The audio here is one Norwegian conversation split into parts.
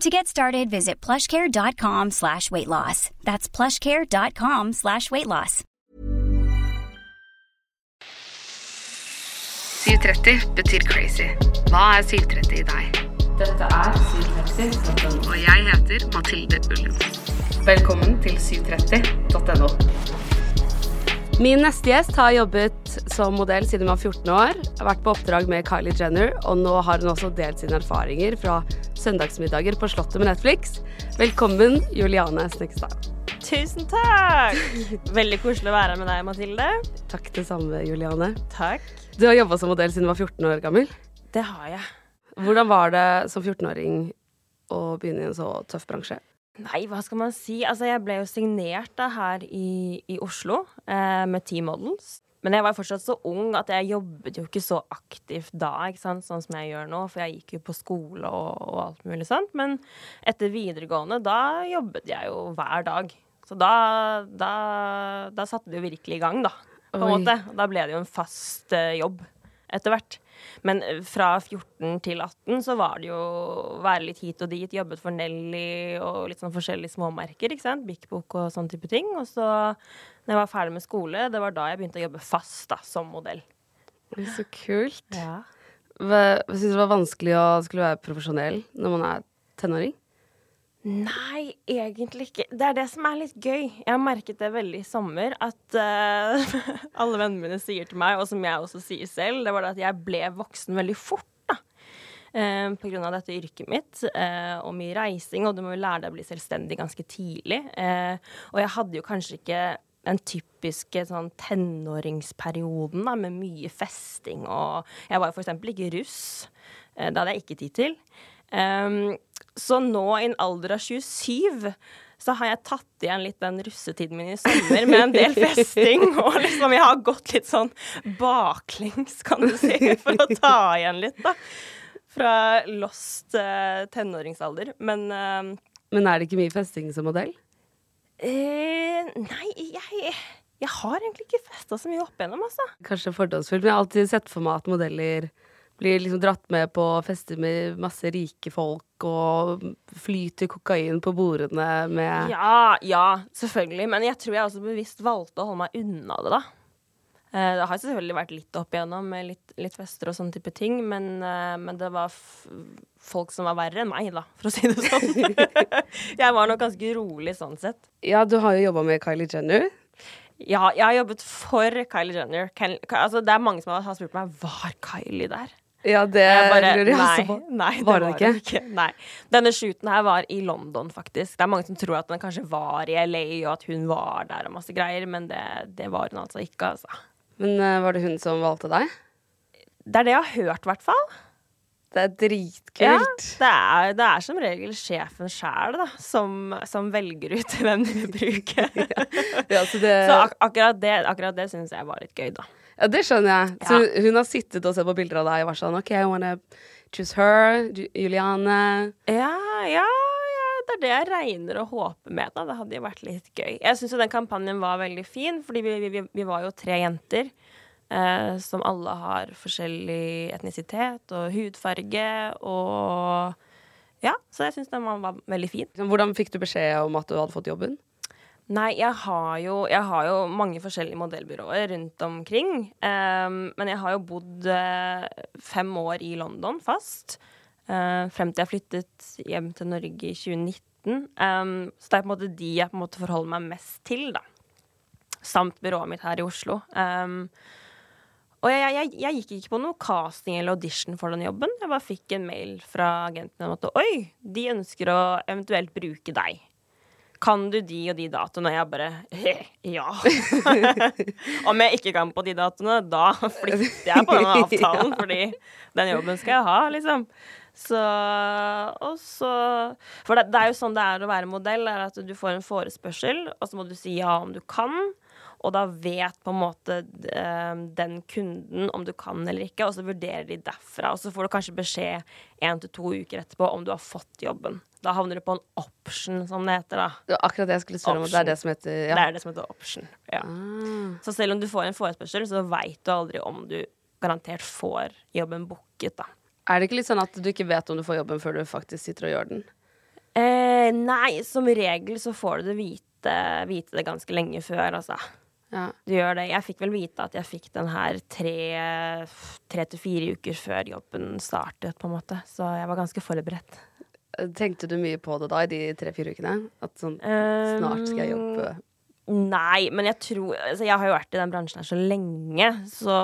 To get started, visit plushcare.com slash weight loss. That's plushcare.com slash weight loss. 730 betyr crazy. Hva er 730 i deg? Dette er 730.no. Og jeg heter Mathilde Ullum. Velkommen til 730.no. Min neste gjest har jobbet som modell siden hun var 14 år, har vært på oppdrag med Kylie Jenner, og nå har hun også delt sine erfaringer fra søndagsmiddager på Slottet med Netflix. Velkommen, Juliane Snekstad. Tusen takk! Veldig koselig å være med deg, Mathilde. Takk det samme, Juliane. Takk. Du har jobba som modell siden du var 14 år gammel. Det har jeg. Hvordan var det som 14-åring å begynne i en så tøff bransje? Nei, hva skal man si? Altså, jeg ble jo signert da her i, i Oslo eh, med T-Models. Men jeg var fortsatt så ung at jeg jobbet jo ikke så aktivt da, ikke sant? sånn som jeg gjør nå. For jeg gikk jo på skole og, og alt mulig sånt. Men etter videregående, da jobbet jeg jo hver dag. Så da, da, da satte det jo virkelig i gang, da. På en Oi. måte. Da ble det jo en fast eh, jobb etter hvert. Men eh, fra 14 til 18 så var det jo å være litt hit og dit. Jobbet for Nelly og litt sånn forskjellige småmerker. ikke sant? Bik Bok og sånn type ting. Og så, når jeg var ferdig med skole, det var da jeg begynte å jobbe fast da, som modell. Så kult. Ja. Syns du det var vanskelig å skulle være profesjonell når man er tenåring? Nei, egentlig ikke. Det er det som er litt gøy. Jeg har merket det veldig i sommer, at uh, alle vennene mine sier til meg, og som jeg også sier selv, det var det at jeg ble voksen veldig fort. Eh, på grunn av dette yrket mitt, uh, og mye reising, og du må jo lære deg å bli selvstendig ganske tidlig. Uh, og jeg hadde jo kanskje ikke den typiske sånn tenåringsperioden da, med mye festing og Jeg var jo for eksempel ikke russ. Det hadde jeg ikke tid til. Um, så nå, i en alder av 27, så har jeg tatt igjen litt den russetiden min i sommer med en del festing. Og liksom jeg har gått litt sånn baklengs, kan du si, for å ta igjen litt, da. Fra lost uh, tenåringsalder. Men uh, Men er det ikke mye festing som modell? Uh, Nei, jeg, jeg har egentlig ikke festa så mye opp igjennom, altså. Kanskje fordomsfullt, men jeg har alltid sett for meg at modeller blir liksom dratt med på fester med masse rike folk og flyter kokain på bordene med Ja, ja, selvfølgelig. Men jeg tror jeg også bevisst valgte å holde meg unna det, da. Eh, Det har selvfølgelig vært litt opp igjennom med litt, litt fester og sånne type ting, men, eh, men det var folk som var verre enn meg, da, for å si det sånn. jeg var nok ganske rolig sånn sett. Ja, du har jo jobba med Kylie Jenner. Ja, jeg har jobbet for Kylie Jenner. Ken, altså, det er mange som har spurt meg var Kylie der. Ja, det Jeg bare, lurer jeg også på. Nei, det Var var, det ikke? ikke. Nei. Denne shooten her var i London, faktisk. Det er mange som tror at den kanskje var i LA, og at hun var der og masse greier, men det, det var hun altså ikke, altså. Men eh, var det hun som valgte deg? Det er det jeg har hørt, i hvert fall. Det er Ja, dritkult. det er, det er som regel sjefen sjæl som, som velger ut hvem de vil bruke. Ja, så det, Så ak akkurat det, akkurat det syns jeg var litt gøy, da. Ja, det skjønner jeg. Så hun har sittet og sett på bilder av deg og vært sånn OK, I wanna choose her. Juliane. Ja, ja, ja det er det jeg regner og håper med. da. Det hadde jo vært litt gøy. Jeg syns jo den kampanjen var veldig fin, fordi vi, vi, vi var jo tre jenter. Eh, som alle har forskjellig etnisitet og hudfarge og Ja, så jeg syns den var, var veldig fin. Hvordan fikk du beskjed om at du hadde fått jobben? Nei, jeg har jo, jeg har jo mange forskjellige modellbyråer rundt omkring. Um, men jeg har jo bodd uh, fem år i London fast. Uh, frem til jeg flyttet hjem til Norge i 2019. Um, så det er på en måte de jeg på en måte forholder meg mest til, da. Samt byrået mitt her i Oslo. Um, og jeg, jeg, jeg, gikk ikke på noe casting eller audition for den jobben. Jeg bare fikk en mail fra agenten om at oi, de ønsker å eventuelt bruke deg. Kan du de og de datoene? Og jeg bare ja. Om jeg ikke kan på de datoene, da flytter jeg på den avtalen, ja. fordi den jobben skal jeg ha, liksom. Så Og så For det, det, er jo sånn det er å være modell, er at du får en forespørsel, og så må du si ja om du kan. Og da vet på en måte eh, den kunden om du kan eller ikke, og så vurderer de derfra. Og så får du kanskje beskjed én til to uker etterpå om du har fått jobben. Da havner du på en option, som det heter. da. Det var akkurat det jeg skulle spørre om. Det er det som heter ja. Det er det som heter option. ja. Ah. Så selv om du får en forespørsel, så veit du aldri om du garantert får jobben booket, da. Er det ikke litt sånn at du ikke vet om du får jobben før du faktisk sitter og gjør den? Eh, nei, som regel så får du det vite, vite det ganske lenge før, altså. Ja. Du gjør det. Jeg fikk vel vite at jeg fikk den her tre, tre til fire uker før jobben startet, på en måte. Så jeg var ganske forberedt. Tenkte du mye på det da, i de tre-fire ukene? At sånn Snart skal jeg jobbe Nei, men jeg tror altså Jeg har jo vært i den bransjen her så lenge, så,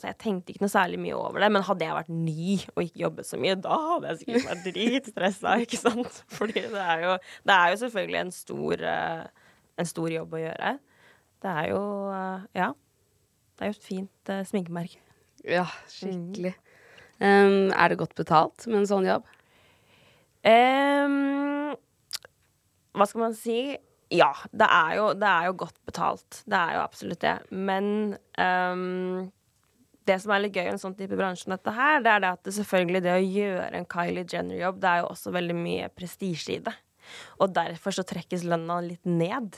så, jeg tenkte ikke noe særlig mye over det. Men hadde jeg vært ny og ikke jobbet så mye, da hadde jeg sikkert vært dritstressa, ikke sant? Fordi det er jo, det er jo selvfølgelig en stor, eh, en stor jobb å gjøre. Det er jo eh, Ja. Det er jo et fint uh, sminkemerke. Ja, skikkelig. Um, er det godt betalt med en sånn jobb? Um, hva skal man si? Ja, det er, jo, det er, jo, godt betalt. Det er jo absolutt det. Men um, det som er litt gøy i en sånn type bransje som dette her, det er det at det selvfølgelig det å gjøre en Kylie Jenner-jobb, det er jo også veldig mye prestisje i det. Og derfor så trekkes lønna litt ned.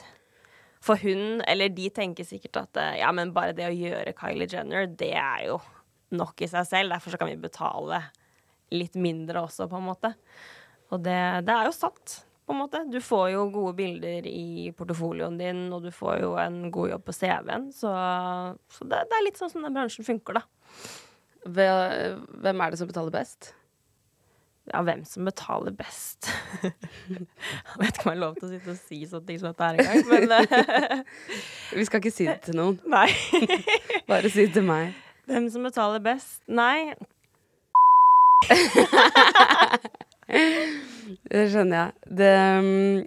For hun, eller de tenker sikkert at ja, men bare det å gjøre Kylie Jenner, det er jo nok i seg selv. Derfor så kan vi betale litt mindre også, på en måte. Og det, det, er jo sant, på en måte. Du får jo gode bilder i portefolioen din, og du får jo en god jobb på CV-en. Så, så det, det, er litt sånn som den bransjen funker, da. Hvem er det som betaler best? Ja, hvem som betaler best Jeg vet ikke om jeg har lov til å sitte og si sånne ting som dette her engang, men Vi skal ikke si det til noen. Nei. Bare si det til meg. Hvem som betaler best? Nei det skjønner jeg. Det, mm,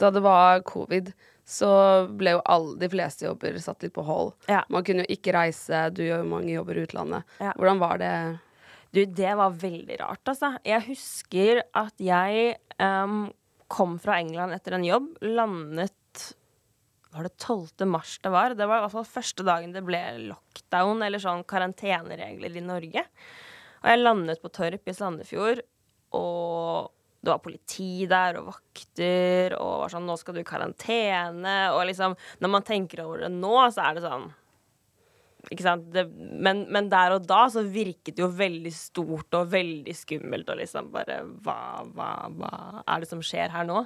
da det var covid, så ble jo alle, de fleste jobber satt litt på hold. Ja. Man kunne jo ikke reise, du gjør jo mange jobber i utlandet. Ja. Hvordan var det? Du, det var veldig rart, altså. Jeg husker at jeg um, kom fra England etter en jobb, landet var det 12. mars det var? Det var i hvert fall første dagen det ble lockdown eller sånn karanteneregler i Norge. Og jeg landet på Torp i Sandefjord, og det var politi der og vakter, og var sånn 'Nå skal du i karantene', og liksom Når man tenker over det nå, så er det sånn? Det, men, men, der og da så virket det jo veldig stort og veldig skummelt og liksom bare Hva, hva, hva er det som skjer her nå?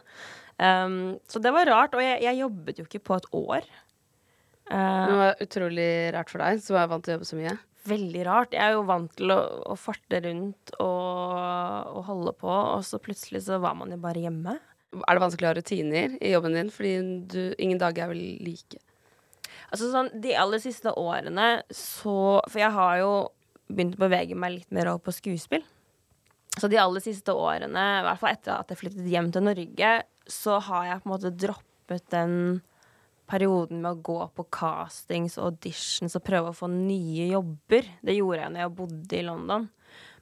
Um, så det var rart. Og jeg, jeg, jobbet jo ikke på et år. Uh, det var utrolig rart for deg, som er vant til å jobbe så mye veldig rart. Jeg er jo vant til å, å farte rundt og, og, holde på, og så plutselig så var man jo bare hjemme. Er det vanskelig å ha rutiner i jobben din? Fordi du, ingen dager er vel like? Altså sånn, De aller siste årene så For jeg har jo begynt å bevege meg litt mer over på skuespill. Så de aller siste årene, i hvert fall etter at jeg flyttet hjem til Norge, så har jeg på en måte droppet den perioden med å gå på castings og auditions og prøve å få nye jobber. Det gjorde jeg når jeg bodde i London.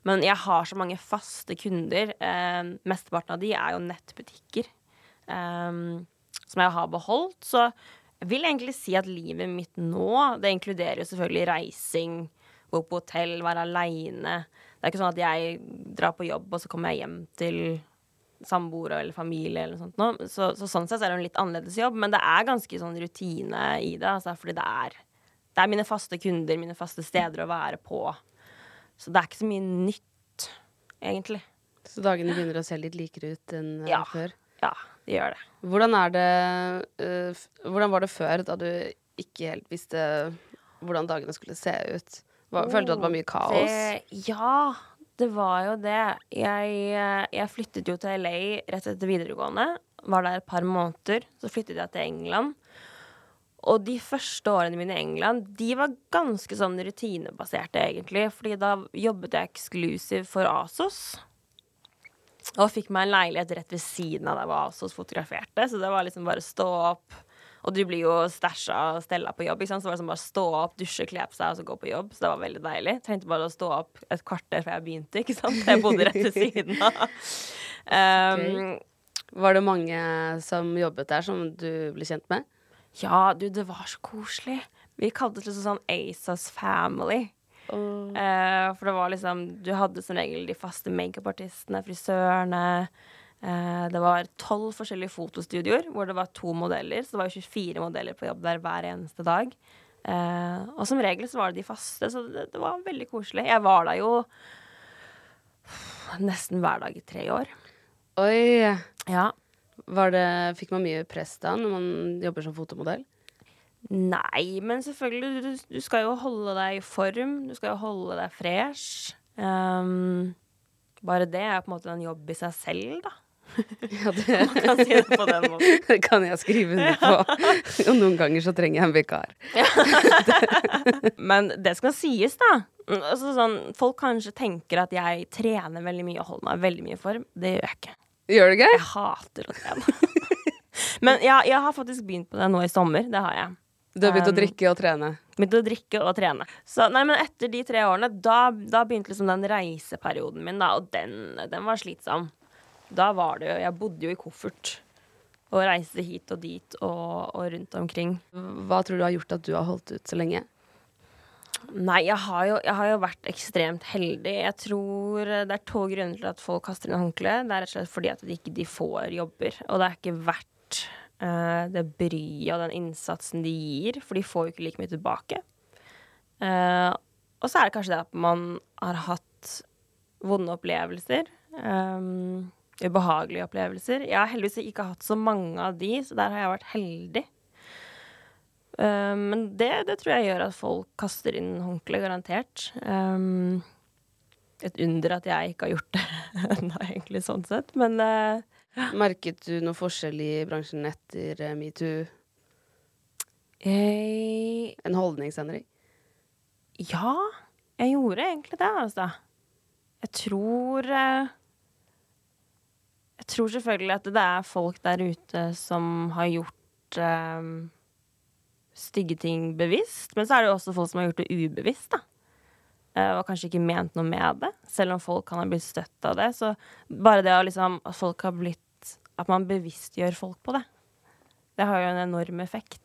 Men jeg har så mange faste kunder. Eh, mesteparten av de er jo nettbutikker eh, som jeg har beholdt. Så vil egentlig si at livet mitt nå, det inkluderer jo selvfølgelig reising, gå på hotell, være aleine. Det er ikke sånn at jeg drar på jobb, og så kommer jeg hjem til samboere eller familie eller sånt noe. Så, så sånn sett så er det en litt annerledes jobb, men det er ganske sånn rutine i det, altså, fordi det er, det er mine faste kunder, mine faste steder å være på. Så det er ikke så mye nytt, egentlig. Så dagene begynner å se litt likere ut enn eh, Ja. før? Ja, det gjør det. Hvordan det uh, Hvordan var det før, da du ikke helt visste hvordan dagene skulle se ut? Hva, følte du at det var mye kaos? Det, ja, det var jo det. Jeg, eh, jeg flyttet jo til LA rett etter videregående. Var der et par måneder. Så flyttet jeg til England. Og de første årene mine i England De var ganske sånn rutinebaserte, egentlig. Fordi da jobbet jeg eksklusiv for Asos. Og fikk meg en leilighet rett ved siden av der hvor også fotograferte. Så det var liksom bare stå opp. Og du blir jo stæsja og stella på jobb. Ikke sant? Så var liksom bare stå opp, dusje, kle på seg og så gå på jobb. Så det var veldig deilig. Trengte bare å stå opp et kvarter før jeg begynte. ikke sant? Jeg bodde rett ved siden av. Um, Var det mange som jobbet der, som du ble kjent med? Ja, du, det var så koselig. Vi kalte det liksom sånn ASAS Family. Eh, for det var liksom Du hadde som regel de faste makeupartistene, frisørene. Eh, det var tolv forskjellige fotostudioer hvor det var to modeller. Så det var jo 24 modeller på jobb der hver eneste dag. Eh, og som regel så var det de faste, så det, det var veldig koselig. Jeg var der jo nesten hver dag i tre år. Oi! Ja. Var det, fikk man mye press da når man jobber som fotomodell? Nei, men selvfølgelig, du, du skal jo holde deg i form. Du skal jo holde deg fresh. Um, bare det er på en måte en jobb i seg selv, da. Ja, det Man kan si det på den måten. det kan jeg skrive under på. Og noen ganger så trenger jeg en vikar. Men det skal sies, da. Altså, sånn, folk kanskje tenker at jeg trener veldig mye og holder meg veldig mye i form. Det gjør jeg ikke. Gjør det gøy? Jeg hater å trene. Men ja, jeg har faktisk begynt på det nå i sommer. Det har jeg. Du har begynt å Um, drikke og trene? Begynte å drikke og trene. Så, nei, men etter de tre årene, da, da begynte liksom den reiseperioden min, da, og den, den var slitsom. Da var det jo Jeg bodde jo i koffert. Og reiste hit og dit og, og rundt omkring. Hva tror du har gjort at du har holdt ut så lenge? Nei, jeg har, jo, jeg har jo vært ekstremt heldig. Jeg tror det er to grunner til at folk kaster inn håndkleet. Det er rett og slett fordi at de ikke de får jobber. Og det er ikke verdt eh, det bryet og den innsatsen de gir, for de får jo ikke like mye tilbake. Uh, og så er det kanskje det at man har hatt vonde opplevelser. Um, ubehagelige opplevelser. Jeg har heldigvis ikke hatt så mange av de, så der har jeg vært heldig. Um, men det, det tror jeg gjør at folk kaster inn håndkleet, garantert. Um, et under at jeg ikke har gjort det ennå, egentlig, sånn sett. Men eh, Merket du noe forskjell i bransjen etter eh, metoo? jeg, En holdningsendring? Ja, jeg gjorde egentlig det, altså. Jeg tror eh, Jeg tror selvfølgelig at det er folk der ute som har gjort eh, stygge ting bevisst. Men så er det jo også folk som har gjort det ubevisst, da. Og kanskje ikke ment noe med det, selv om folk kan ha blitt støtt av det. Så bare det liksom At folk har blitt At man bevisstgjør folk på det, det har jo en enorm effekt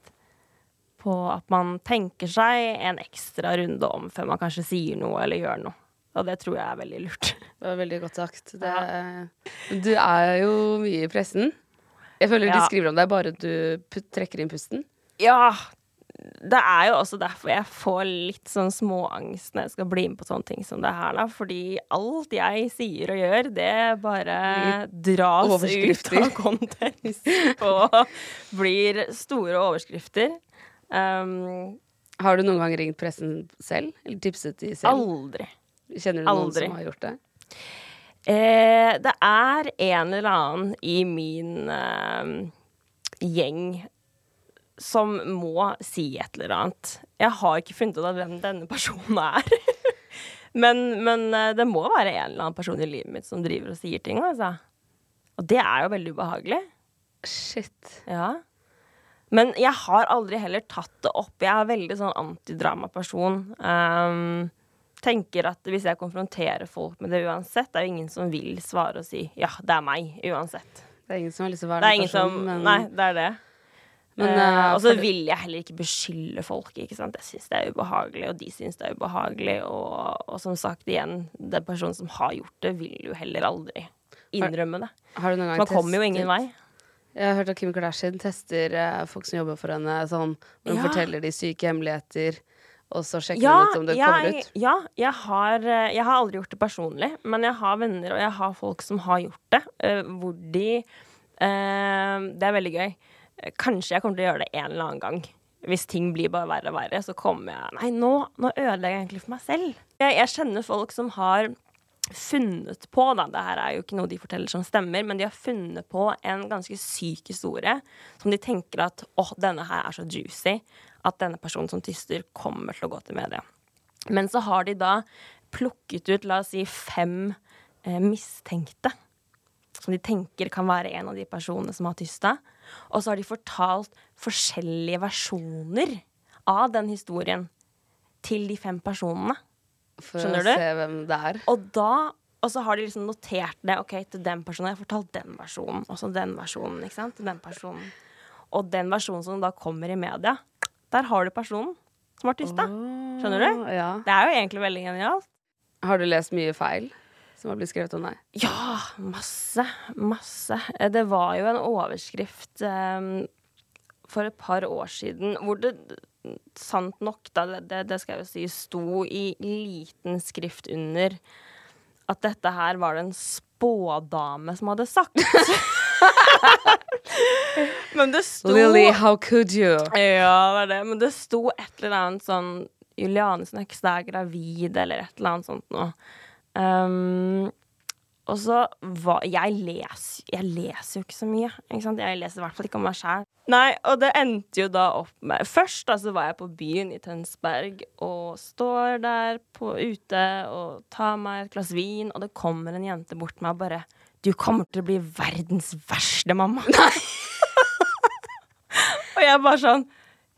på at man tenker seg en ekstra runde om før man kanskje sier noe eller gjør noe. Og det tror jeg er veldig lurt. Det var veldig godt sagt. Det, Du er jo mye i pressen. Jeg føler de skriver om deg bare du trekker inn pusten. Ja, det er jo også derfor jeg får litt sånn småangst når jeg skal bli med på sånne ting som det her, da. Fordi alt jeg sier og gjør, det bare dras ut av kontekst og blir store overskrifter. Um, Har du noen gang ringt pressen selv? Eller tipset de selv? aldri. Kjenner du noen aldri. som har gjort det? Eh, det er en eller annen i min eh, gjeng som må si et eller annet. Jeg har ikke funnet ut av hvem denne personen er. men, men eh, det må være en eller annen person i livet mitt som driver og sier ting, altså. Og det er jo veldig ubehagelig. Shit. Ja. Men jeg har aldri heller tatt det opp. Jeg er veldig sånn antidramaperson. Um, tenker at hvis jeg konfronterer folk med det uansett, det er jo ingen som vil svare og si 'ja, det er meg', uansett. Det er ingen som har lyst til å være den personen, men- Nei, det er det. Men, eh, og så vil jeg heller ikke beskylde folk, ikke sant. Jeg syns det er ubehagelig, og de syns det er ubehagelig, og, og som sagt igjen, den personen som har gjort det, vil jo heller aldri innrømme det. Har gang Man kommer jo ingen vei. Jeg har hørt at Kim Kardashian tester eh, folk som jobber for henne, sånn hun Ja. forteller de syke hemmeligheter, og så sjekker Ja, hun ut om det kommer ut. ja jeg, har, jeg har aldri gjort det personlig, men jeg har venner og jeg har folk som har gjort det, hvor de uh, Det er veldig gøy. Kanskje jeg kommer til å gjøre det en eller annen gang. Hvis ting blir bare verre og verre, så kommer jeg Nei, nå, nå ødelegger jeg egentlig for meg selv. Jeg, jeg kjenner folk som har funnet på, da, det her er jo ikke noe de forteller som stemmer, men de har funnet på en ganske syk historie som de tenker at åh, denne her er så juicy at denne personen som tyster, kommer til å gå til media. Men så har de da plukket ut, la oss si, fem eh, mistenkte. Som de tenker kan være en av de personene som har tysta. Og så har de fortalt forskjellige versjoner av den historien til de fem personene. For Skjønner å du? se hvem det er. Og da og så har de liksom notert det. Ok, til den personen. Jeg har fortalt den versjonen. Og så den versjonen. ikke sant? Til den personen. Og den versjonen som da kommer i media, der har du personen som artist, da. Skjønner du? Ja. Det er jo egentlig veldig genialt. Har du lest mye feil som har blitt skrevet om deg? Ja, masse. Masse. Eh, Det var jo en overskrift um, for et par år siden hvor det sant nok, da, det- det, skal jeg jo si, sto i liten skrift under at dette her var det en spådame som hadde sagt. Men det sto Lily, how could you? Ja, det var det. Men det sto et eller annet sånn Juliane Snøkstad er gravid, eller et eller annet sånt noe. Um, og så hva Jeg leser, jeg leser jo ikke så mye. Ikke? Jeg leser i hvert fall ikke om meg sjæl. Nei, og det endte jo da opp med Først da så var jeg på byen i Tønsberg og står der på, ute og tar meg et glass vin, og det kommer en jente bort til meg og bare Du kommer til å bli verdens verste mamma. Nei! og jeg bare sånn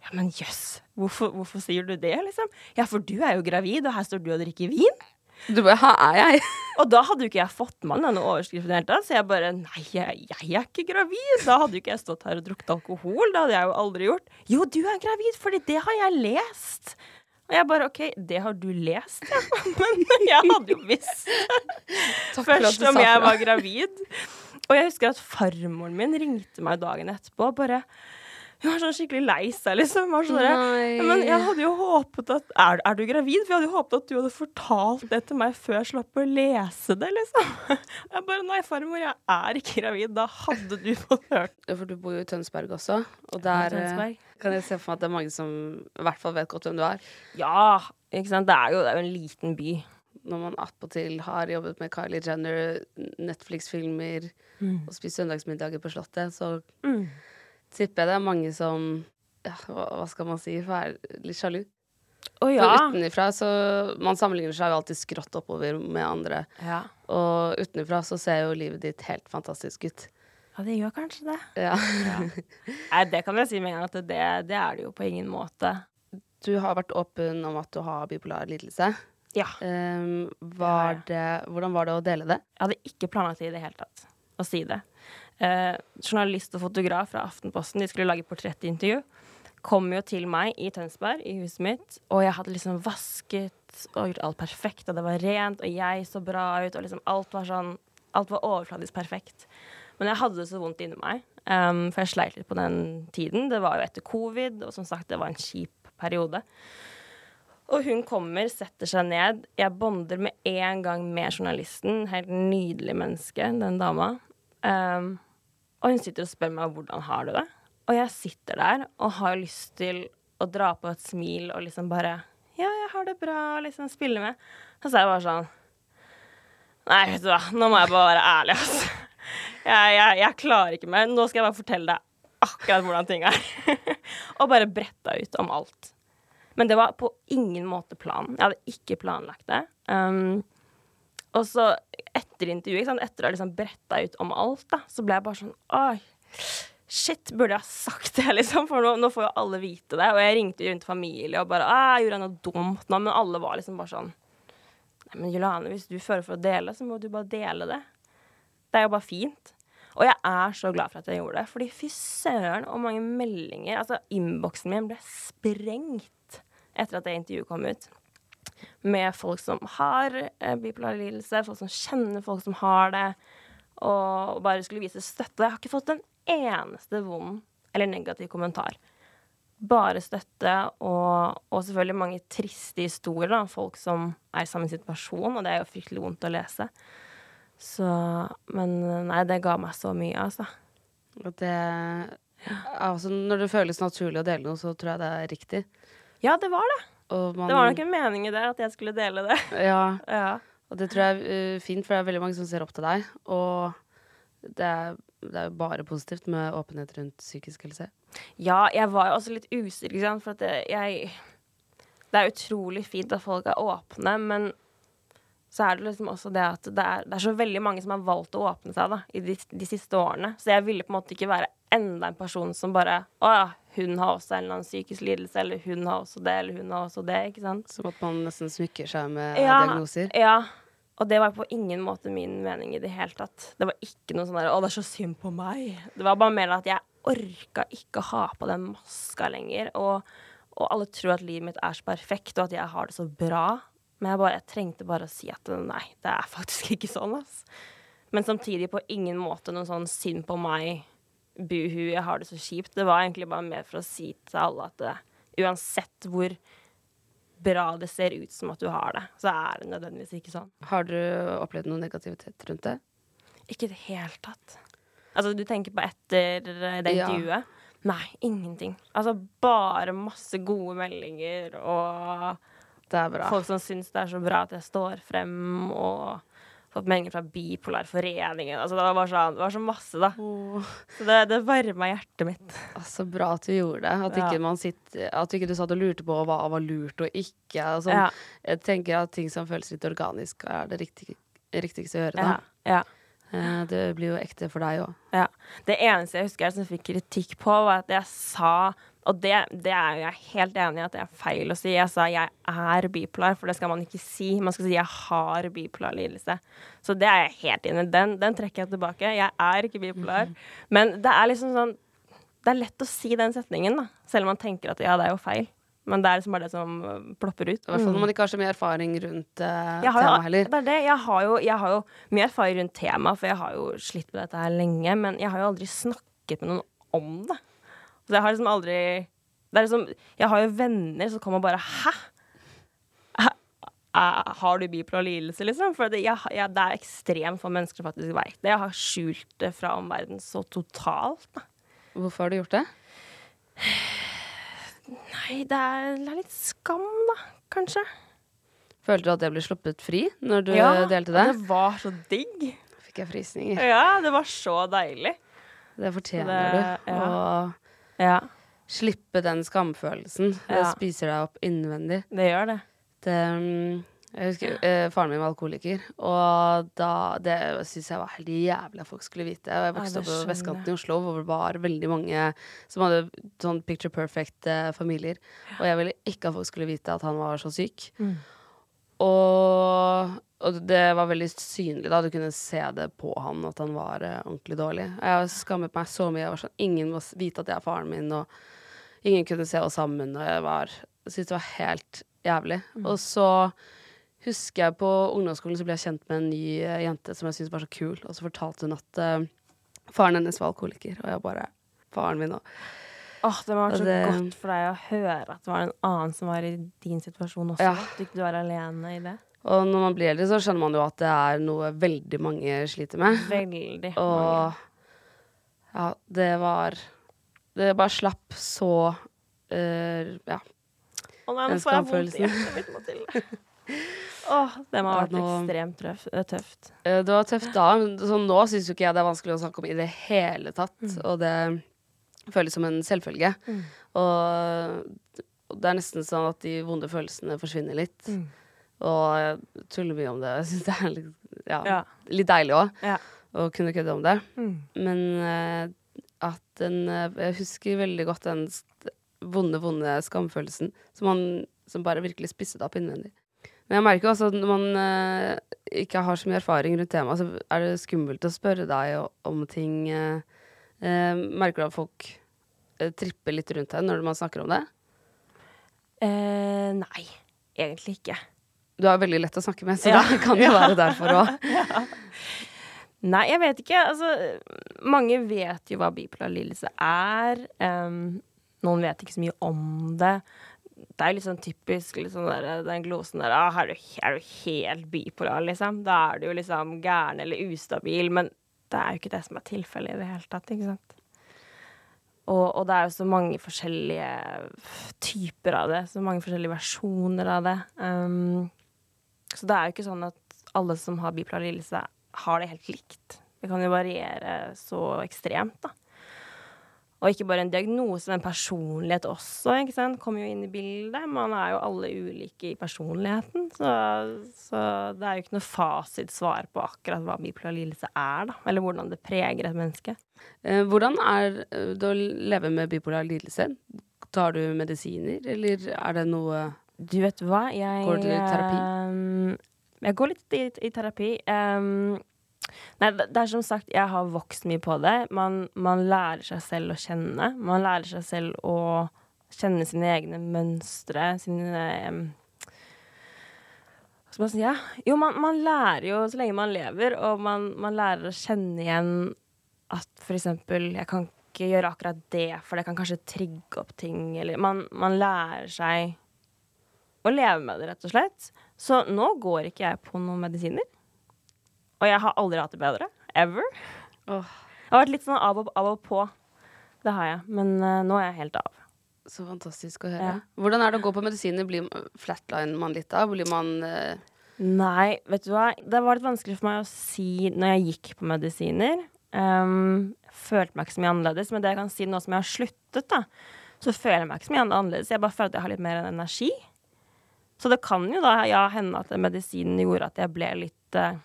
Ja, men jøss. Hvorfor, hvorfor sier du det, liksom? Ja, for du er jo gravid, og her står du og drikker vin. Du bare Her er jeg? Og da hadde jo ikke jeg fått med meg i det hele tatt, så jeg bare Nei, jeg, jeg er ikke gravid. Da hadde jo ikke jeg stått her og drukket alkohol. Det hadde jeg jo aldri gjort. Jo, du er gravid, fordi det har jeg lest. Og jeg bare OK, det har du lest, ja. Men jeg hadde jo visst først om jeg var gravid. Og jeg husker at farmoren min ringte meg dagen etterpå og bare Hun var sånn skikkelig lei seg, liksom. Var sånn. Men jeg hadde jo håpet at er, er du gravid? For jeg hadde jo håpet at du hadde fortalt det til meg før jeg slapp å lese det, liksom. Jeg bare Nei, farmor, jeg er ikke gravid. Da hadde du fått hørt Ja, For du bor jo i Tønsberg også, og der jeg kan jeg se for meg at det er mange som i hvert fall vet godt hvem du er. Ja, ikke sant. Det er jo, det er jo en liten by. Når man attpåtil har jobbet med Kylie Jenner, Netflix-filmer og spist søndagsmiddager på Slottet, så Mm. Tipper jeg det er mange som ja, hva, skal man si, er litt sjalu. For ja. utenifra så Man sammenligner seg jo alltid skrått oppover med andre. ja. Og utenifra så ser jo livet ditt helt fantastisk ut. Ja, det gjør kanskje det. Ja. Nei, det kan jeg si med en gang at det, det er det jo på ingen måte. Du har vært åpen om at du har bipolar lidelse. Ja. Um, var det, hvordan var det å dele det? Jeg hadde ikke planlagt det i det hele tatt å si det. Eh, journalist og fotograf fra Aftenposten de skulle lage portrettintervju. Kom jo til meg i Tønsberg, i huset mitt, og jeg hadde liksom vasket og gjort alt perfekt, og det var rent, og jeg så bra ut, og liksom alt var sånn Alt var overfladisk perfekt. Men jeg hadde det så vondt inni meg, um, for jeg sleit litt på den tiden. Det var jo etter covid, og som sagt, det var en kjip periode. Og hun kommer, setter seg ned. Jeg bonder med en gang med journalisten. Helt nydelig menneske, den dama. Um, og hun sitter og spør meg hvordan har du det. Og jeg sitter der og har lyst til å dra på et smil og liksom bare Ja, jeg har det bra, og liksom spille med. Så er jeg bare sånn Nei, vet du hva, nå må jeg bare være ærlig, altså. Jeg, jeg, jeg klarer ikke mer. Nå skal jeg bare fortelle deg akkurat hvordan ting er. og bare bretta ut om alt. Men det var på ingen måte planen. Jeg hadde ikke planlagt det. Um, og så etter intervjuet, sant? etter å ha liksom bretta ut om alt, da, så ble jeg bare sånn Oi, shit, burde jeg ha sagt det, liksom? For nå, nå får jo alle vite det. Og jeg ringte rundt familie og bare Jeg Gjorde noe dumt nå? Men alle var liksom bare sånn Nei, men Juliane, hvis du føler for å dele, så må du bare dele det. Det er jo bare fint. Og jeg er så glad for at jeg gjorde det. Fordi fy søren, og mange meldinger Altså, innboksen min ble sprengt etter at det intervjuet kom ut. Med folk som har eh, bipolar lidelse, folk som kjenner folk som har det. og bare skulle vise støtte. Jeg har ikke fått en eneste vond eller negativ kommentar. Bare støtte og, og selvfølgelig mange triste historier da, folk som er i samme situasjon, og det er jo fryktelig vondt å lese. Så Men nei, det ga meg så mye, altså. Det altså, Når det føles naturlig å dele noe, så tror jeg det er riktig. Ja, det var det. Man, Det var nok en mening i det, at jeg skulle dele det. Ja, Ja. og det tror jeg er eh, fint, for det er veldig mange som ser opp til deg. Og det er, det er jo bare positivt med åpenhet rundt psykisk helse. Ja, jeg var jo også litt usikker, ikke sant, for at det, jeg Det er utrolig fint at folk er åpne, men så er det liksom også det at det er, det er så veldig mange som har valgt å åpne seg da, i de, de siste årene. Så jeg ville på en måte ikke være enda en person som bare Å ja, hun har også en eller annen psykisk lidelse, eller hun har også det, eller hun har også det, ikke sant. Som at man nesten smykker seg med Ja, diagnoser. Ja. Og det var på ingen måte min mening i det hele tatt. Det var ikke noe sånn der 'Å, det er så synd på meg'. Det var bare mer at jeg orka ikke å ha på den maska lenger. Og, og alle tror at livet mitt er så perfekt, og at jeg har det så bra. Men jeg, bare, jeg trengte bare å si at nei, det er faktisk ikke sånn, ass. Men samtidig på ingen måte noe sånn synd på meg, buhu, jeg har det så kjipt. Det var egentlig bare mer for å si til alle at det, uansett hvor bra det ser ut som at du har det, så er det nødvendigvis ikke sånn. Har du opplevd noe negativitet rundt det? Ikke i det hele tatt. Altså, du tenker på etter det det Ja. intervjuet? Nei, ingenting. Altså, bare masse gode meldinger og Det bra. folk som syns det er så bra at jeg står frem, og fått meldinger fra Bipolarforeningen. Altså, det var sånn, det var så masse, da. Oh. Så det, det varma hjertet mitt. så bra at du gjorde det. At Ja. ikke, man sitter, at ikke du satt og lurte på hva var lurt og ikke. Sånn. Ja. Jeg tenker at ting som føles litt organisk, er det riktig, riktigste å gjøre. Da. ja. Ja. Det blir jo ekte for deg òg. Ja. Det eneste jeg husker jeg som fikk kritikk på, var at jeg sa Og det, det er jeg helt enig i at det er feil å si. Jeg sa jeg er bipolar, for det skal man ikke si. Man skal si jeg har bipolar lidelse. Så det er jeg helt enig i. Den, den trekker jeg tilbake. Jeg er ikke bipolar. Men det er liksom sånn Det er lett å si den setningen, da. Selv om man tenker at ja, det er jo feil. Men det er liksom bare det som øh, plopper ut. I hvert fall når man ikke har så mye erfaring rundt uh, temaet heller. det er det. Jeg har, jo, jeg har jo mye erfaring rundt temaet, for jeg har jo slitt med dette her lenge. Men jeg har jo aldri snakket med noen om det. Så jeg har liksom aldri det liksom, Jeg har jo venner som kommer og bare Hæ? Eh, Har du bipolar lidelse, liksom? For det, jeg, jeg, det er ekstremt få mennesker som faktisk veit det. Jeg har skjult det fra omverdenen så totalt. Da. Hvorfor har du gjort det? Nei, det er, det er litt skam, da. Kanskje. Følte du at det ble sluppet fri når du delte det? Ja, det var så digg. Fikk jeg frysninger. Ja, det var så deilig. Det fortjener Det- du. ja. Å Ja, slippe den skamfølelsen. Det Ja. spiser deg opp innvendig. det gjør det. Det, mm, jeg husker eh, Faren min var alkoholiker, og da, det syns jeg var helt jævlig at folk skulle vite. Og jeg vokste det opp på skjønner vestkanten i Oslo, hvor det var veldig mange som hadde sånn picture perfect eh, familier. Og jeg ville ikke at folk skulle vite at han var så syk. Og, og det var veldig synlig da, du kunne se det på han at han var uh, ordentlig dårlig. Jeg skammet meg så mye. Jeg var sånn, Ingen må vite at jeg er faren min, og ingen kunne se oss sammen. Og jeg var, syntes det var helt jævlig. Mm. Og så husker jeg på ungdomsskolen så ble jeg kjent med en ny eh, jente som jeg syntes var så kul, og så fortalte hun at uh, faren hennes var alkoholiker, og jeg bare Faren min òg. Åh, det må ha vært så det- godt for deg å høre at det var en annen som var i din situasjon også. Ja. At du ikke var alene i det. Og når man blir eldre, så skjønner man jo at det er noe veldig mange sliter med. Veldig Og mange. ja, det var Det bare slapp så uh, Ja. Å nei, nå får jeg vondt i hjertet mitt, Mathilde. Åh, det må ha vært nå- ekstremt trøff, eh, tøft. Eh, Det var tøft da, men så nå syns jo ikke jeg det er vanskelig å snakke om i det hele tatt. Og det føles som en selvfølge. Og og det er nesten sånn at de vonde følelsene forsvinner litt. Og jeg tuller mye om det. Jeg syns det er litt, ja, Ja. litt deilig òg Ja. å kunne kødde om det. Mm. Men uh, at den eh, Jeg husker veldig godt den vonde, vonde skamfølelsen som, man, som bare virkelig spisset opp innvendig. Men jeg merker også at når man uh, ikke har så mye erfaring rundt temaet, så er det skummelt å spørre deg om ting. eh, merker du at folk eh, tripper litt rundt deg når man snakker om det? Eh, nei, egentlig ikke. Du er veldig lett å snakke med, så Ja. det kan jo være derfor òg. Nei, jeg vet ikke. Altså, mange vet jo hva bipolar lidelse er. Um, noen vet ikke så mye om det. Det er jo litt sånn typisk liksom der, den glosen der ah, er, du, er du helt bipolar, liksom? Da er du jo liksom gæren eller ustabil. Men det er jo ikke det som er tilfellet i det hele tatt, ikke sant? Og, og, det er jo så mange forskjellige typer av det. Så mange forskjellige versjoner av det. Um, så det er jo ikke sånn at alle som har bipolar lidelse, har det helt likt. Det kan jo variere så ekstremt, da. Og ikke bare en diagnose, men personlighet også, ikke sant. Kommer jo inn i bildet. Man er jo alle ulike i personligheten. Så, så det er jo ikke noe fasitsvar på akkurat hva bipolar lidelse er, da. Eller hvordan det preger et menneske. Eh, hvordan er det å leve med bipolar lidelse? Tar du medisiner, eller er det noe Du vet hva, jeg Går du i terapi? Um, jeg går litt i, i terapi. Um, nei, det, er som sagt, jeg har vokst mye på det. Man, man, lærer seg selv å kjenne. Man lærer seg selv å kjenne sine egne mønstre, sine Hva skal man si? Ja? Jo, man, man, lærer jo så lenge man lever, og man, man lærer å kjenne igjen at for eksempel Jeg kan ikke gjøre akkurat det, for det kan kanskje trigge opp ting, eller man lærer seg å leve med det, rett og slett. Så nå går ikke jeg på noen medisiner. Og jeg har aldri hatt det bedre. Ever. Oh. Jeg har vært litt sånn av og, av og på. Det har jeg. Men uh, nå er jeg helt av. Så fantastisk å høre. Ja. Hvordan er det å gå på medisiner? Blir flatline man litt av? Blir man uh... Nei, vet du hva. Det var litt vanskelig for meg å si når jeg gikk på medisiner. Um, følte meg ikke så mye annerledes. Men det jeg kan si nå som jeg har sluttet, da, så føler jeg meg ikke så mye annerledes. Jeg bare føler at jeg har litt mer energi. Så det kan jo da ja, hende at medisinen gjorde at jeg ble litt, uh,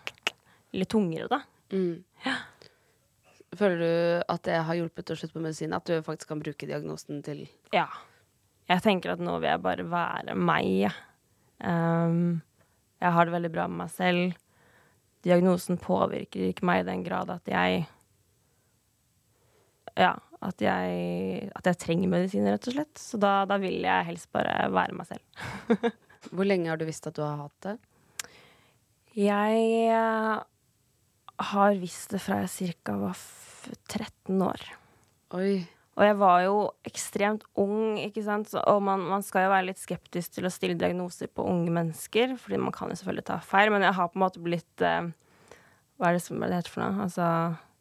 litt tungere, da. Mm. Ja. Føler du at det har hjulpet å slutte på medisin? At du faktisk kan bruke diagnosen til Ja. Jeg tenker at nå vil jeg bare være meg. Um, jeg har det veldig bra med meg selv. Diagnosen påvirker ikke meg i den grad at jeg Ja, at jeg, at jeg trenger medisiner, rett og slett. Så da, da vil jeg helst bare være meg selv. Hvor lenge har du visst at du har hatt det? Jeg har visst det fra jeg ca. var 13 år. Oi. Og jeg var jo ekstremt ung, ikke sant. Så, og man, man, skal jo være litt skeptisk til å stille diagnoser på unge mennesker, fordi man kan jo selvfølgelig ta feil, men jeg har på en måte blitt eh, Hva er det som det heter for noe? Altså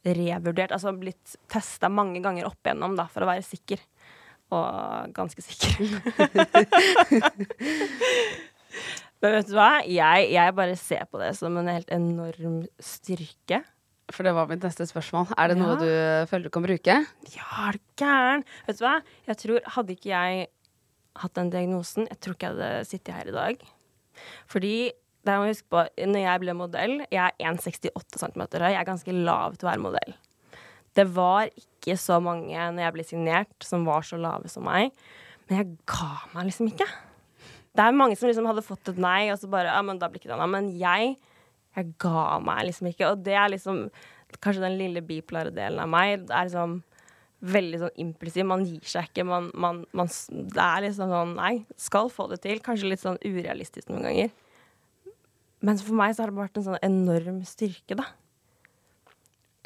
revurdert. Altså blitt testa mange ganger opp igjennom, da, for å være sikker og ganske sikker. Men vet du hva? Jeg, jeg, bare ser på det som en helt enorm styrke. For det var mitt neste spørsmål. Er det ja. noe du føler du kan bruke? Ja, er du gæren? Vet du hva? Jeg tror, Hadde ikke jeg hatt den diagnosen, jeg tror ikke jeg hadde sittet her i dag. Fordi det må huske på, når jeg ble modell Jeg er 1,68 cm høy. Jeg er ganske lav til å være modell. Det var ikke så mange når jeg ble signert, som var så lave som meg. Men jeg ga meg liksom ikke. Det er mange som liksom hadde fått et nei, og så bare Ja, men da blir ikke det noe. Men jeg, jeg ga meg liksom ikke. Og det er liksom kanskje den lille bipolare delen av meg. Det er liksom veldig sånn impulsiv. Man gir seg ikke. Man, man, man, det er liksom sånn Nei, skal få det til. Kanskje litt sånn urealistisk noen ganger. Men for meg så har det vært en sånn enorm styrke, da.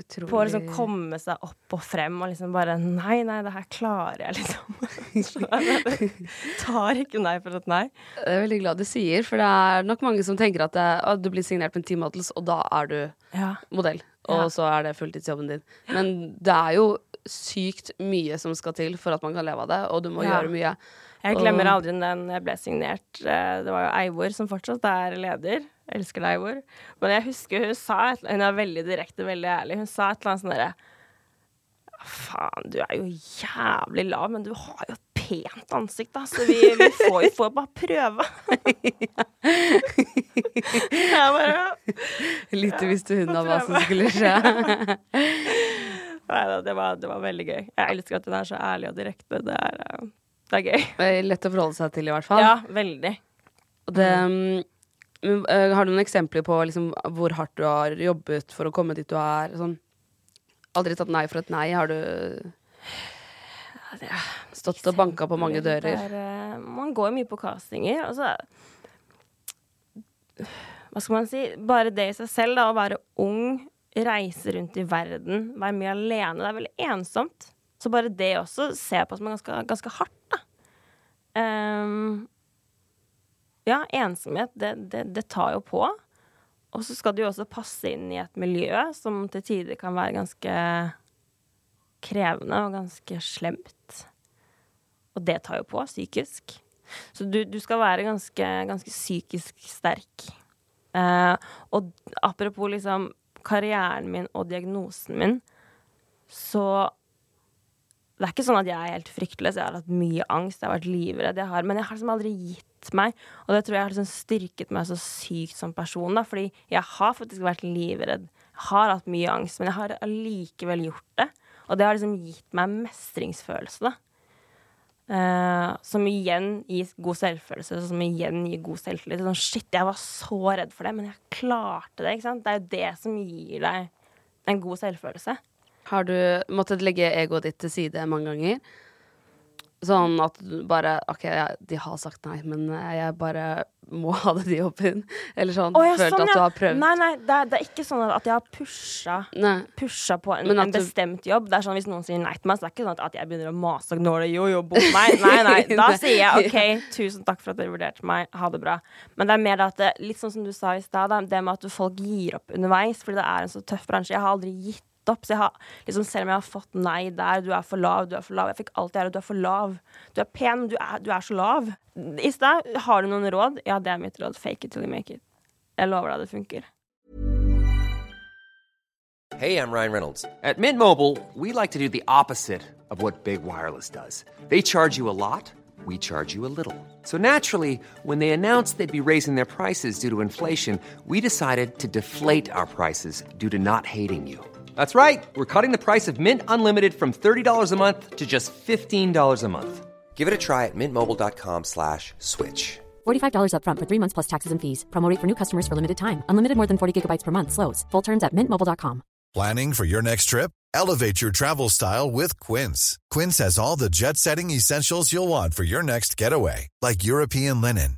Utrolig. På å liksom komme seg opp og frem og liksom bare Nei, nei, det her klarer jeg, liksom. tar ikke nei for et nei. Jeg er veldig glad du sier, for det er nok mange som tenker at det, å, du blir signert med Team Models, og da er du ja. modell. Og ja. så er det fulltidsjobben din. Men det er jo sykt mye som skal til for at man kan leve av det, og du må ja. gjøre mye. Jeg glemmer aldri den jeg ble signert. Eh, det var jo Eivor som fortsatt er leder. Elsker deg, mor. Men jeg husker hun sa et, Hun er veldig direkte, veldig ærlig. Hun sa et eller annet sånn derre Faen, du er jo jævlig lav, men du har jo et pent ansikt, da, så vi, vi får jo får bare prøve. jeg bare Lite visste hun av hva som skulle skje. Nei da, det, det, var veldig gøy. Jeg elsker at hun er så ærlig og direkte. Det er, eh, det er gøy. Det lett å forholde seg til, i hvert fall. Ja, veldig. Og det mm. uh, Har du noen eksempler på liksom, hvor hardt du har jobbet for å komme dit du er? Sånn, aldri tatt nei for et nei? Har du stått og banka på mange dører? Der, uh, man går mye på castinger. Altså Hva skal man si? Bare det i seg selv, da, å være ung reise rundt i verden, være mye alene. Det er veldig ensomt. Så bare det også ser jeg på som ganske, ganske hardt, da. Um, ja, ensomhet, det, det, det, tar jo på. Og så skal du jo også passe inn i et miljø som til tider kan være ganske krevende og ganske slemt. Og det tar jo på psykisk. Så du, du skal være ganske, ganske psykisk sterk. Eh, og apropos liksom karrieren min og diagnosen min, så Det er ikke sånn at jeg er helt fryktløs. Jeg har hatt mye angst, jeg har vært livredd, jeg har, men jeg har liksom aldri gitt meg. Og det tror jeg har liksom styrket meg så sykt som person, da, fordi jeg har faktisk vært livredd. Har hatt mye angst, men jeg har allikevel gjort det. Og det har liksom gitt meg mestringsfølelse, da. Uh, som igjen gir god selvfølelse, som igjen gir god selvtillit. Sånn, shit, jeg var så redd for det, men jeg klarte det. ikke sant? Det er jo det som gir deg en god selvfølelse. Har du måttet legge egoet ditt til side mange ganger? Sånn at du bare OK, de har sagt nei, men jeg bare må ha det, de jobben. Eller sånn. Oh, ja, følt sånn, at du har prøvd. Nei, nei, det er, det er ikke sånn at jeg har pusha, pusha på en, en, bestemt jobb. Det er sånn Hvis noen sier nei til meg, så det er ikke sånn at jeg begynner å mase og gnåle jo, jo, bom meg. Nei, nei. Da sier jeg OK, tusen takk for at dere vurderte meg, ha det bra. Men det er mer at det, litt sånn som du sa i stad, det med at folk gir opp underveis fordi det er en så tøff bransje. Jeg har aldri gitt opp. Så jeg har, liksom, selv om jeg har fått nei der, du er for lav, du er for lav Jeg fikk alltid her, du er for lav. Du er pen, du er, du er så lav. I stad, har du noen råd? Ja, det er mitt råd. Fake it till you make it. Jeg lover deg det funker. Hey, I'm Ryan Reynolds. At Mint Mobile, we like to do the opposite of what Big Wireless does. They charge you a lot, we charge you a little. So naturally, when they announced they'd be raising their prices due to inflation, we decided to deflate our prices due to not hating you. That's right. We're cutting the price of Mint Unlimited from $30 a month to just $15 a month. Give it a try at mintmobile.com slash switch. $45 upfront for three months plus taxes and fees. Promote for new customers for limited time. Unlimited more than 40 gigabytes per month. Slows. Full terms at mintmobile.com. Planning for your next trip? Elevate your travel style with Quince. Quince has all the jet-setting essentials you'll want for your next getaway. Like European linen,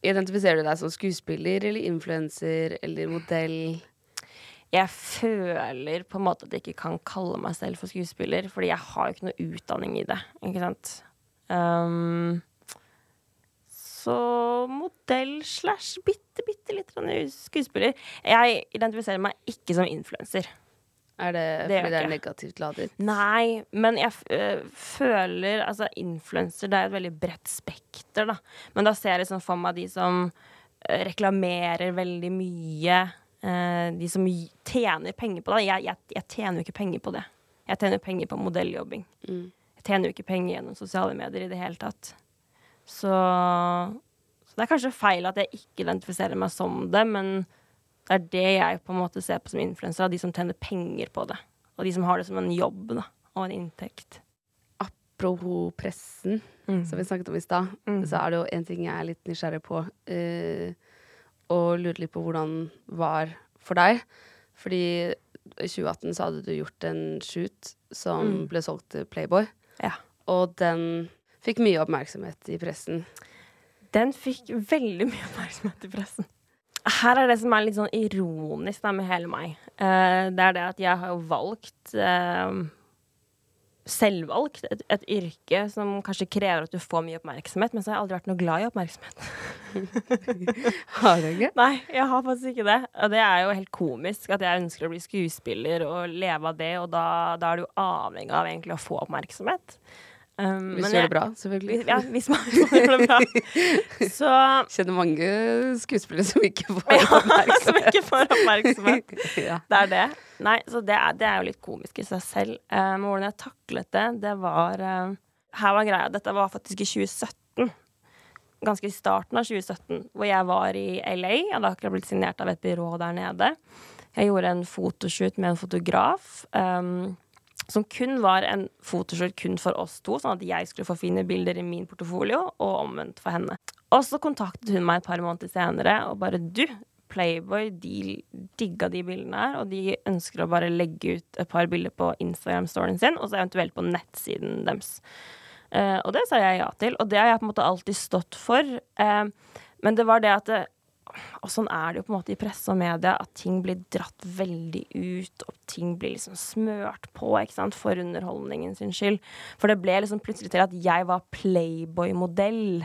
Identifiserer du deg som skuespiller eller influenser eller modell? jeg føler på en måte at jeg ikke kan kalle meg selv for skuespiller, fordi jeg har jo ikke noe utdanning i det, ikke sant. Um, så modell slash bitte, bitte litt skuespiller. Jeg identifiserer meg ikke som influenser. Er det, det fordi det er negativt ladet? Nei, men jeg øh, føler Altså, influenser, det er et veldig bredt spekter, da. Men da ser jeg liksom for meg de som øh, reklamerer veldig mye Øh, de som tjener penger på det. Jeg, jeg, jeg, tjener jo ikke penger på det. Jeg tjener penger på modelljobbing. Mm. Jeg tjener jo ikke penger gjennom sosiale medier i det hele tatt. Så, så, det er kanskje feil at jeg ikke identifiserer meg som det, men det er det jeg på en måte ser på som influensere. De som tjener penger på det. Og de som har det som en jobb da, og en inntekt. Apropos pressen, mm. som vi snakket om i stad, mm. så er det jo en ting jeg er litt nysgjerrig på. Uh, og lurte litt på hvordan var for deg. Fordi i 2018 så hadde du gjort en shoot som mm. ble solgt til Playboy. Ja. Og den fikk mye oppmerksomhet i pressen. Den fikk veldig mye oppmerksomhet i pressen. Her er det som er litt sånn ironisk da, med hele meg. Uh, det er det at jeg har jo valgt uh, selvvalgt et, et, yrke som kanskje krever at du får mye oppmerksomhet, men så har jeg aldri vært noe glad i oppmerksomhet. har du ikke? Nei, jeg har faktisk ikke det. Og det er jo helt komisk at jeg ønsker å bli skuespiller og leve av det, og da, da er du avhengig av egentlig å få oppmerksomhet. Um, Hvis men du gjør det bra, selvfølgelig. Ja, hvis man gjør det bra. Så Kjenner mange skuespillere som ikke får Ja, som ikke får oppmerksomhet. ja. Det er det. Nei, så det er, det er jo litt komisk i seg selv. Um, hvordan jeg taklet det, det var uh, Her var greia. Dette var faktisk i 2017. Ganske i starten av 2017, hvor jeg var i LA. Jeg hadde akkurat blitt signert av et byrå der nede. Jeg gjorde en fotoshoot med en fotograf. Um, som kun var en fotoshoot kun for oss to, sånn at jeg skulle få fine bilder i min portefolio, og omvendt for henne. Og så kontaktet hun meg et par måneder senere og bare Du, Playboy de digga de bildene her, og de ønsker å bare legge ut et par bilder på Instagram-storyen sin, og så eventuelt på nettsiden deres. Eh, og det sa jeg ja til, og det har jeg på en måte alltid stått for. Eh, men det var det at det, Og sånn er det jo på en måte i presse og media, at ting blir dratt veldig ut, og ting blir liksom smørt på, ikke sant, for underholdningen sin skyld. For det ble liksom plutselig til at jeg var Playboy-modell.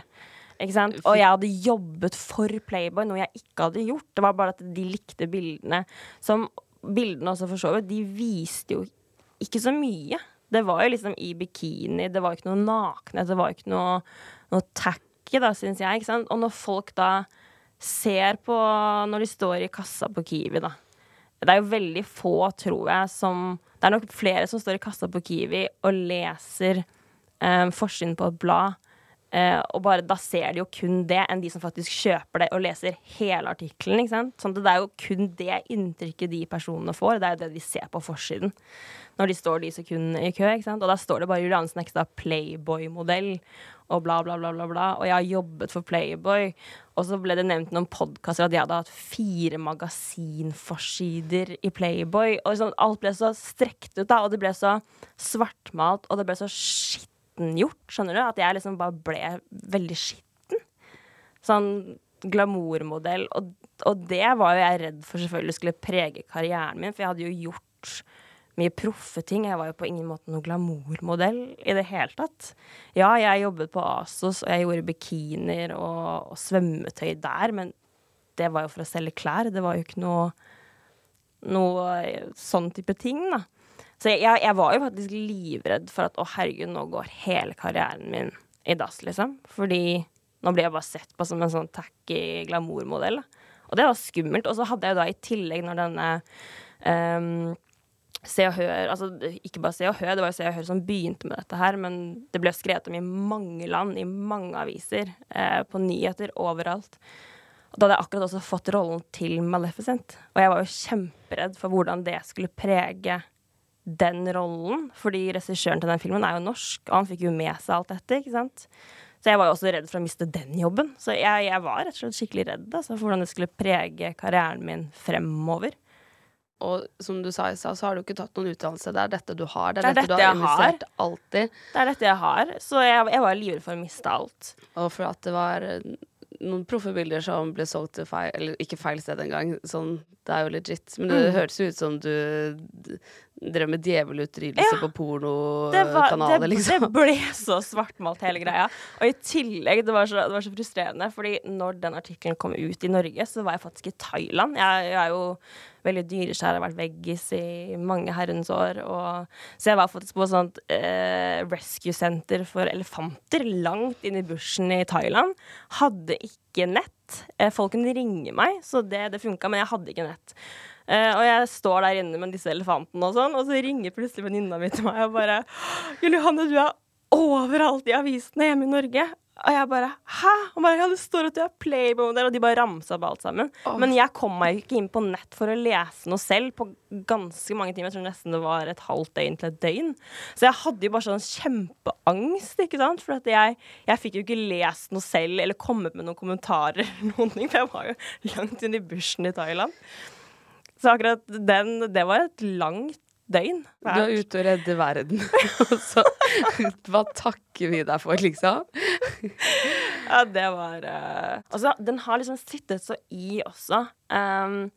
Ikke sant? Og jeg hadde jobbet for Playboy, noe jeg ikke hadde gjort. Det var bare at de likte bildene. Som bildene også, for så vidt, de viste jo ikke så mye. Det var jo liksom i bikini, det var ikke noe nakenhet, det var ikke noe, noe tacky, da, syns jeg. Ikke sant? Og når folk da ser på Når de står i kassa på Kiwi, da. Det er jo veldig få, tror jeg, som Det er nok flere som står i kassa på Kiwi og leser eh, forsiden på et blad. Eh, og bare da ser de jo kun det, enn de som faktisk kjøper det og leser hele artikkelen. ikke? Sånn det er jo kun det inntrykket de personene får. Det er jo det de ser på forsiden når de står de sekundene i kø. ikke sant? Og da står det bare Julianne Snekstad Playboy-modell og bla, bla, bla, bla, bla. Og jeg har jobbet for Playboy. Og så ble det nevnt noen podkaster at jeg hadde hatt fire magasinforsider i Playboy. Og liksom, alt ble så strekt ut, da, og det ble så svartmalt, og det ble så skittengjort, skjønner du? At jeg liksom bare ble veldig skitten. Sånn glamourmodell. Og, og det var jo jeg redd for selvfølgelig skulle prege karrieren min, for jeg hadde jo gjort mye proffe ting. Jeg var jo på ingen måte noen glamourmodell i det hele tatt. Ja, jeg jobbet på Asos, og jeg gjorde bikinier og, og svømmetøy der, men det var jo for å selge klær. Det var jo ikke noe, noe sånn type ting, da. Så jeg, jeg var jo faktisk livredd for at å herregud, nå går hele karrieren min i dass, liksom. Fordi nå blir jeg bare sett på som en sånn tacky glamourmodell. Og det var skummelt. Og så hadde jeg da i tillegg, når denne um, Se og Hør Altså ikke bare Se og Hør, det var jo Se og Hør som begynte med dette her, men det ble skrevet om i mange land, i mange aviser, eh, på nyheter, overalt. Og da hadde jeg akkurat også fått rollen til Maleficent. Og jeg var jo kjemperedd for hvordan det skulle prege den rollen. Fordi regissøren til den filmen er jo norsk, og han fikk jo med seg alt dette, ikke sant. Så jeg var jo også redd for å miste den jobben. Så jeg, jeg var rett og slett skikkelig redd altså, for hvordan det skulle prege karrieren min fremover. Og som du sa i stad, så har du ikke tatt noen utdannelse. Det er dette du har. Det er, Det er dette, dette du har jeg har. alltid. Det er dette jeg har, så jeg, jeg var livredd for å miste alt. Og for at det var eh, noen proffe bilder som ble solgt til feil Eller ikke feil sted engang. Sånn, det er jo legit. Men det Mm. hørtes ut som du drev med djevelutryddelse Ja. på pornokanaler, det, liksom. det ble så svartmalt, hele greia. Og i tillegg, det var, så, det var så frustrerende, fordi når den artikkelen kom ut i Norge, så var jeg faktisk i Thailand. Jeg, jeg er jo veldig dyreskjær, har vært veggis i mange herrens år. Og, så jeg var faktisk på et sånt eh, rescue-senter for elefanter langt inn i bushen i Thailand. Hadde ikke nett. Eh, folk kunne ringe meg, så det, det funka, men jeg hadde ikke nett. Eh, og jeg står der inne med disse elefantene, og sånn, og så ringer plutselig venninna mi til meg og bare 'Julianne, du er overalt i avisene hjemme i Norge.' Og jeg bare 'hæ?' Og bare, ja, det står at du er Playboy-modell, og de bare ramsa opp alt sammen. Men jeg kom meg jo ikke inn på nett for å lese noe selv på ganske mange timer. Jeg tror nesten det var et halvt døgn til et døgn. Så jeg hadde jo bare sånn kjempeangst, ikke sant. For at jeg, jeg fikk jo ikke lest noe selv eller kommet med noen kommentarer eller noen ting, for jeg var jo langt inn i bushen i Thailand. Så akkurat den, det var et langt døgn. Du er ute og redder verden. Og så hva takker vi deg for, liksom? Ja, det var uh... Altså, den har liksom sittet så i også. Um,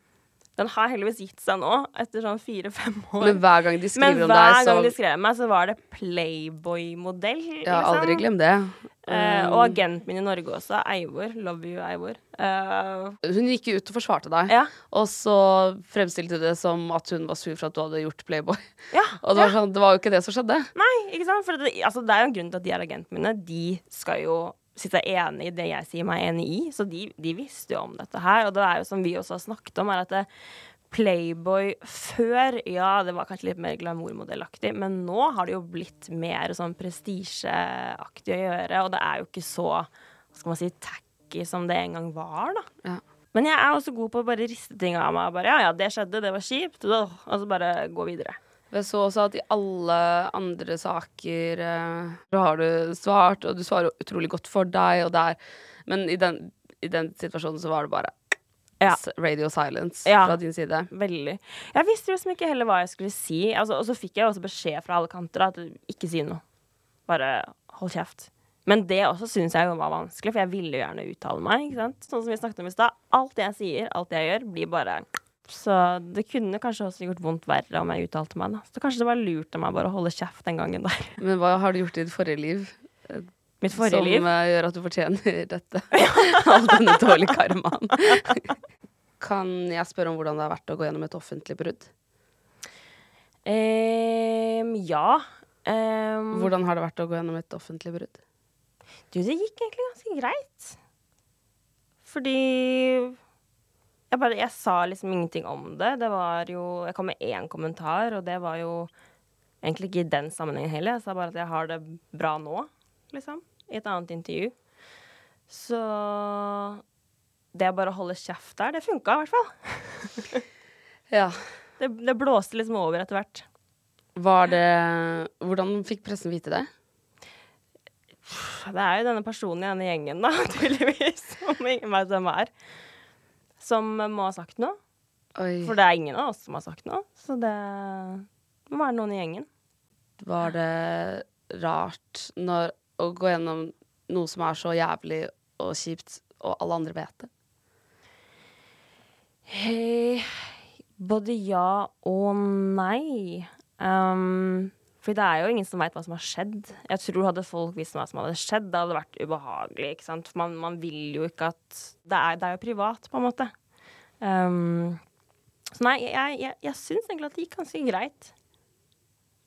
den har heldigvis gitt seg nå, etter sånn fire-fem år. Men hver gang de skriver om deg, hver så gang de skrev meg, så var det Playboy-modell. Ja, aldri glem det. Um, og agenten min i Norge også, Eivor. Love you, Eivor. Uh, Hun gikk ut og forsvarte deg, Ja. og så fremstilte du det som at hun var sur for at du hadde gjort Playboy. ja, Og det var, sånn, det var jo ikke det som skjedde. Nei, ikke sant? For det, altså, det er jo en grunn til at de er agentene mine. De skal jo si seg enig i det jeg sier meg enig i. Så de, de visste jo om dette her. Og det er jo som vi også har snakket om, er at det, Playboy før, ja, det var kanskje litt mer glamourmodellaktig, men nå har det jo blitt mer sånn prestisjeaktig å gjøre, og det er jo ikke så, hva skal man si, tacky som det en gang var, da. Ja. Men jeg er også god på å bare riste ting av meg. Bare, ja, ja, det skjedde, det var kjipt. Og så bare gå videre. Jeg så også at i alle andre saker eh, så har du svart, og du svarer utrolig godt for deg, og det er Men i den, i den situasjonen så var det bare Ja. radio silence Ja. fra din side. Veldig. Jeg visste liksom ikke heller hva jeg skulle si. Altså, og så fikk jeg også beskjed fra alle kanter at ikke si noe. Bare hold kjeft. Men det også syns jeg var vanskelig, for jeg ville jo gjerne uttale meg. Sånn som vi snakket om i stad. Alt jeg sier, alt jeg gjør, blir bare Så det kunne kanskje også gjort vondt verre om jeg uttalte meg. da. Så kanskje det var lurt av meg bare å holde kjeft den gangen der. Men hva har du gjort i ditt forrige liv eh, Mitt forrige som liv. Som gjør at du fortjener dette? All denne dårlige karmaen. kan jeg spørre om hvordan det har vært å gå gjennom et offentlig brudd? Um, ja. Um, Hvordan har det vært å gå gjennom et offentlig brudd? Du, det gikk egentlig ganske greit. Fordi jeg bare Jeg sa liksom ingenting om det. Det var jo Jeg kom med én kommentar, og det var jo egentlig ikke i den sammenhengen heller. Jeg sa bare at jeg har det bra nå, liksom. I et annet intervju. Så det å bare holde kjeft der, det funka i hvert fall. Ja. Det, det blåste liksom over etter hvert. Var det Hvordan fikk pressen vite det? Det er jo denne personen i denne gjengen, da, tydeligvis, som ingen vet hvem er, som må ha sagt noe. Oi. For det er ingen av oss som har sagt noe, så det må være noen i gjengen. Var det rart når, å gå gjennom noe som er så jævlig og kjipt, og alle andre vet det? Hey, både ja og nei. Um, for det er jo ingen som veit hva som har skjedd. Jeg tror hadde folk visst hva som hadde skjedd, det hadde vært ubehagelig. For man, man vil jo ikke at det er, det er jo privat, på en måte. Um, så nei, jeg, jeg, jeg syns egentlig at det gikk ganske greit.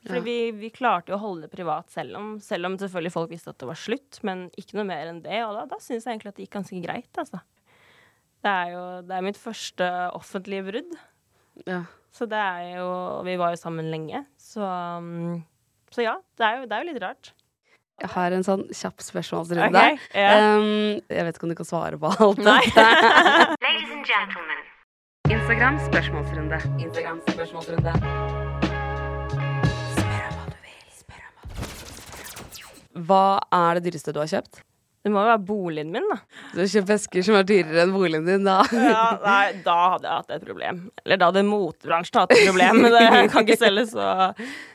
For Ja. vi, vi klarte jo å holde det privat, selv om, selv om selvfølgelig folk visste at det var slutt. Men ikke noe mer enn det. Og da, da syns jeg egentlig at det gikk ganske greit, altså. Det er jo det er mitt første offentlige brudd. Ja. Så det er jo Vi var jo sammen lenge, så Så ja, det er jo, det er jo litt rart. Jeg har en sånn kjapp spørsmålsrunde. Okay, yeah. um, jeg vet ikke om du kan svare på alt. Nei. Ladies and gentlemen. Instagram spørsmålsrunde. Instagram spørsmålsrunde. Hva er det dyreste du har kjøpt? Det må jo være boligen min, da. Du har kjøpt vesker som er dyrere enn boligen din, da. Ja, nei, da hadde jeg hatt et problem. Eller da hadde motebransjen hatt et problem. Men det kan ikke selges, så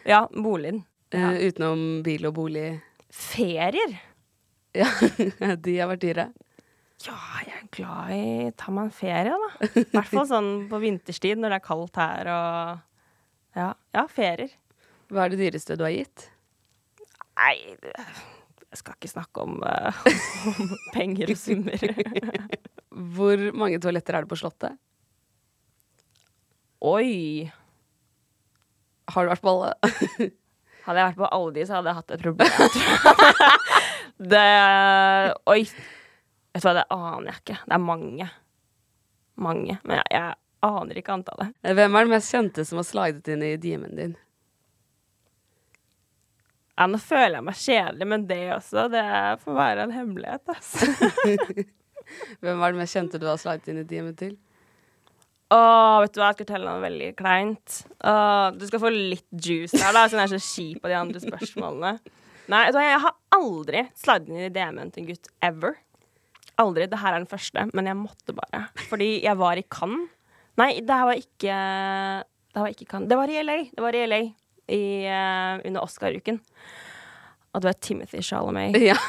Ja, boligen. Eh, utenom bil og bolig. Ferier. Ja, de har vært dyre. Ja, jeg er glad i å Ta meg en ferie, da. I hvert fall sånn på vinterstid når det er kaldt her og Ja, ja ferier. Hva er det dyreste du har gitt? Nei, jeg skal ikke snakke om, uh, om penger og summer. Hvor mange toaletter er det på Slottet? Oi. Har du vært på alle? Hadde jeg vært på alle de, så hadde jeg hatt et problem. det Oi. Vet du hva, det aner jeg ikke. Det er mange. Mange. Men jeg, jeg aner ikke antallet. Hvem er den mest kjente som har slidet inn i DM-en din? Ja, nå føler jeg meg kjedelig, men det også, det får være en hemmelighet, altså. Hvem er den mest kjente du har slidet inn i DM-en til? Åh, vet du hva, jeg skal fortelle noe veldig kleint. Åh, du skal få litt juice her, da, siden jeg er så kjip på de andre spørsmålene. Nei, jeg har aldri slidet inn i DM-en til en gutt ever. Aldri. Det her er den første, men jeg måtte bare. Fordi jeg var i Cannes. Nei, det her var ikke Det var ikke Cannes. Det var i LA. Det var i LA i, uh, under Oscar-uken. Og det var Timothy Chalamet. Ja.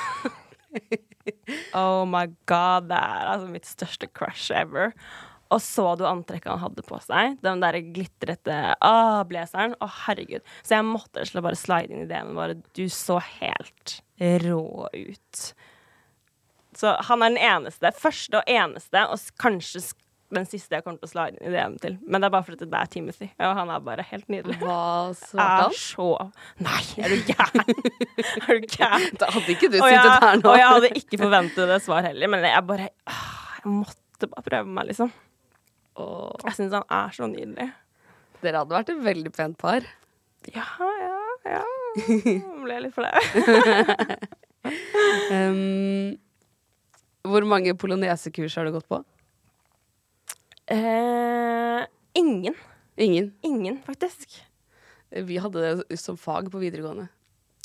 Oh my god, det er altså mitt største crush ever. Og så du antrekket han hadde på seg? Den der glitrete ah, blazeren. Å, herregud. Så jeg måtte bare slide inn i DM-en bare Du så helt rå ut. Så han er den eneste. Første og eneste, og kanskje den siste jeg kommer til å slå inn i DM til. Men det er bare fordi det er Timothy, og han er bare helt nydelig. Hva svarte han? Så Nei, er du gæren? er du gæren? Da hadde ikke du sittet jeg- her nå. Og jeg hadde ikke forventet det svar heller, men jeg bare Jeg måtte bare prøve meg, liksom. Jeg syns han er så nydelig. Dere hadde vært et veldig pent par. Ja, ja, ja. Nå ble litt flau. um, hvor mange polonesekurs har du gått på? Eh, ingen. Ingen? Ingen, faktisk. Vi hadde det som fag på videregående.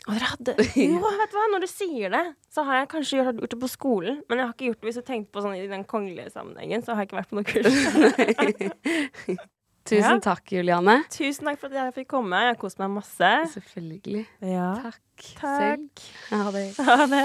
Og dere hadde Jo, vet du hva, når du sier det, så har jeg kanskje gjort, det på skolen, men jeg har ikke gjort det hvis jeg tenkte på sånn i den kongelige sammenhengen, så har jeg ikke vært på noe kurs. Tusen Ja. takk, Juliane. Tusen takk for at jeg fikk komme. Jeg har kost meg masse. Selvfølgelig. Ja. Takk. Takk. Ha det. Ha det.